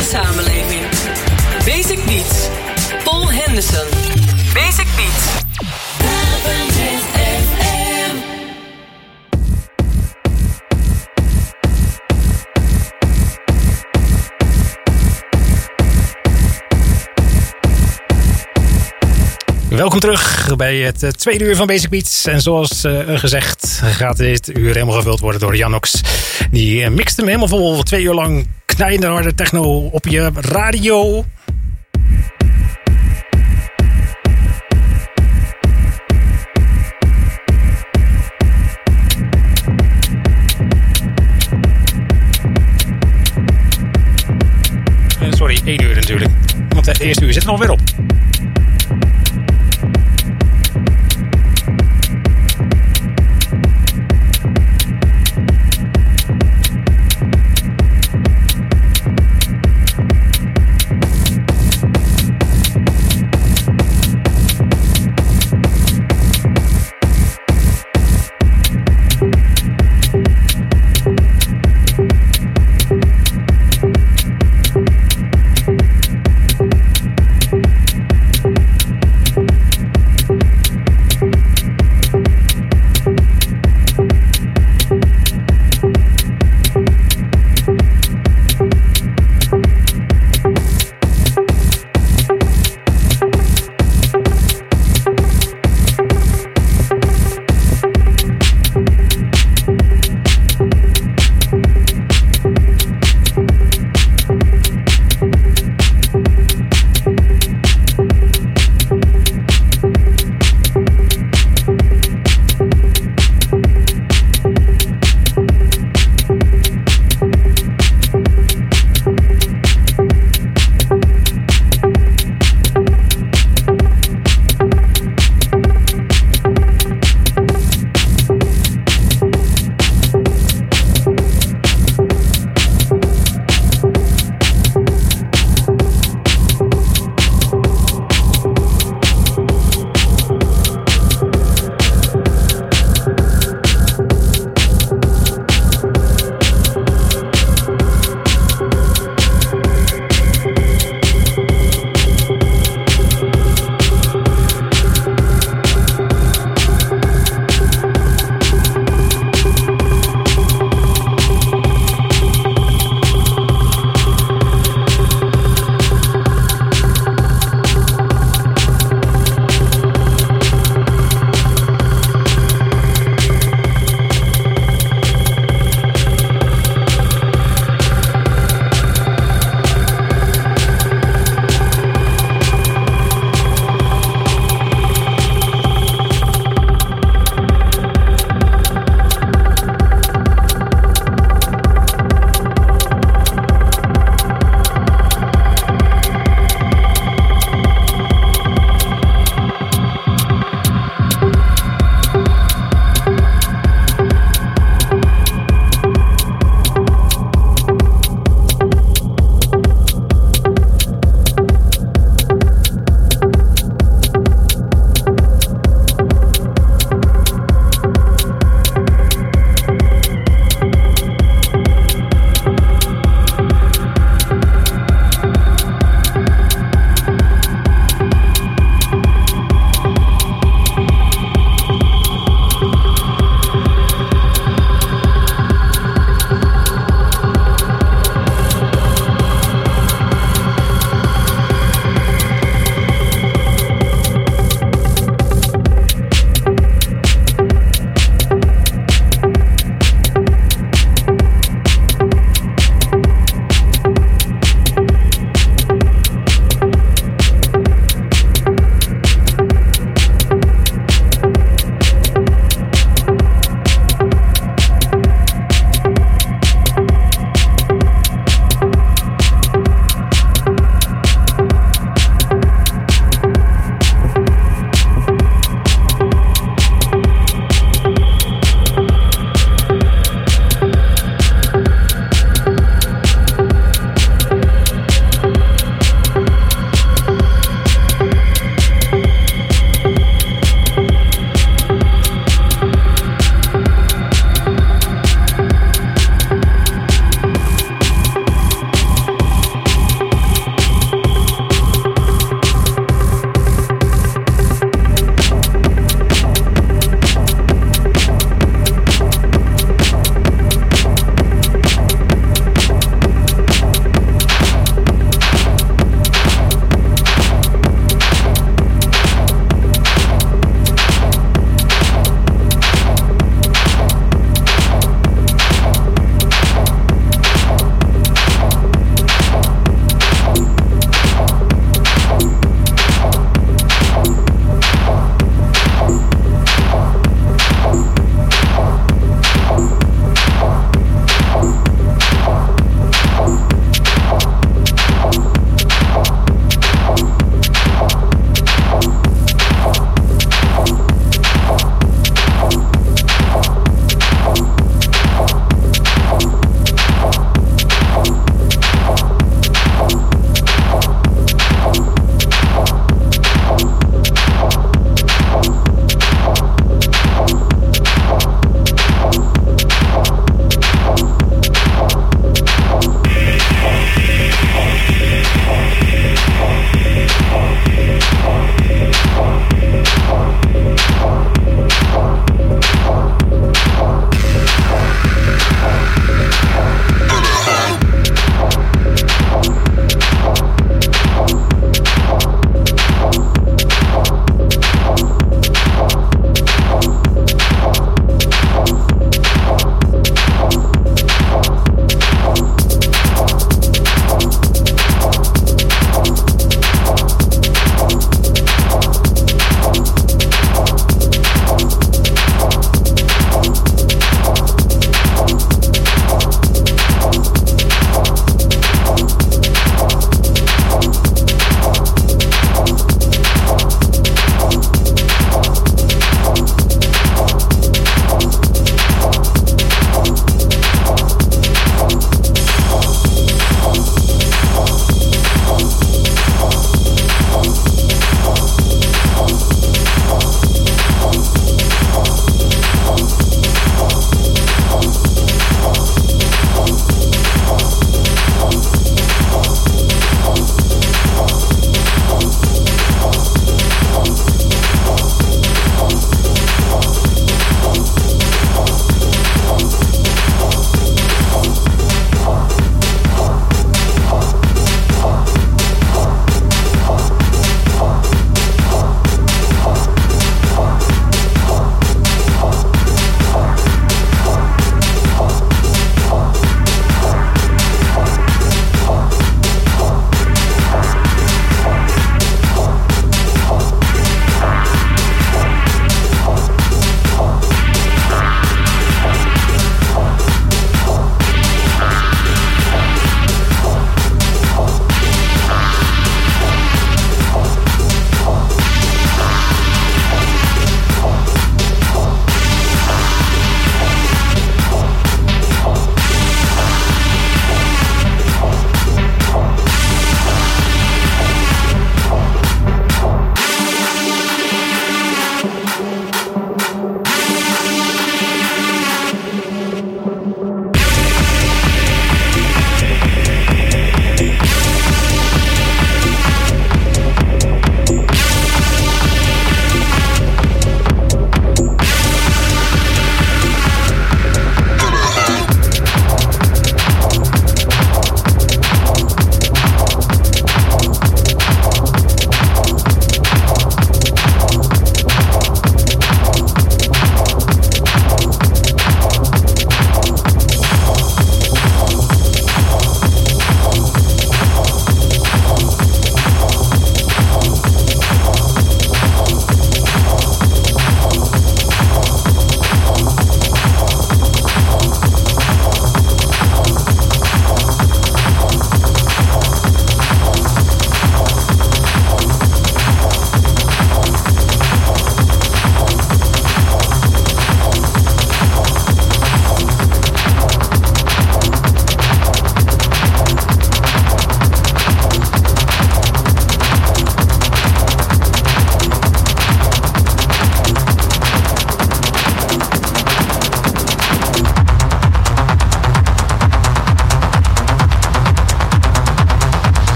samenleving. Basic Beats. Paul Henderson. Basic Beats. Welkom terug bij het eh, tweede uur van Basic Beats. En zoals uh, gezegd gaat dit uur helemaal gevuld worden door Janox. Die uh, mixt hem helemaal vol. Twee uur lang knijende harde techno op je radio. Sorry, één uur natuurlijk. Want de eerste uur zit er alweer op.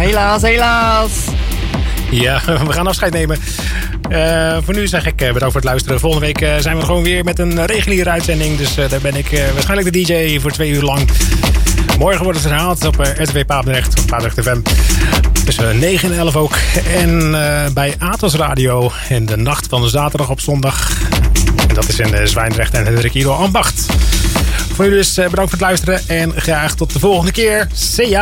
Helaas, helaas. Ja, we gaan afscheid nemen. Uh, voor nu zeg ik uh, bedankt voor het luisteren. Volgende week uh, zijn we gewoon weer met een reguliere uitzending. Dus daar ben ik waarschijnlijk de DJ voor twee uur lang. Morgen wordt het herhaald op RTW Papendrecht, op Papendrecht FM. Tussen 9 en 11 ook. En bij Atos Radio in de nacht van de zaterdag op zondag. En dat is in Zwijndrecht en Hendrik Ido Ambacht. Voor nu dus bedankt voor het luisteren. En graag tot de volgende keer. See!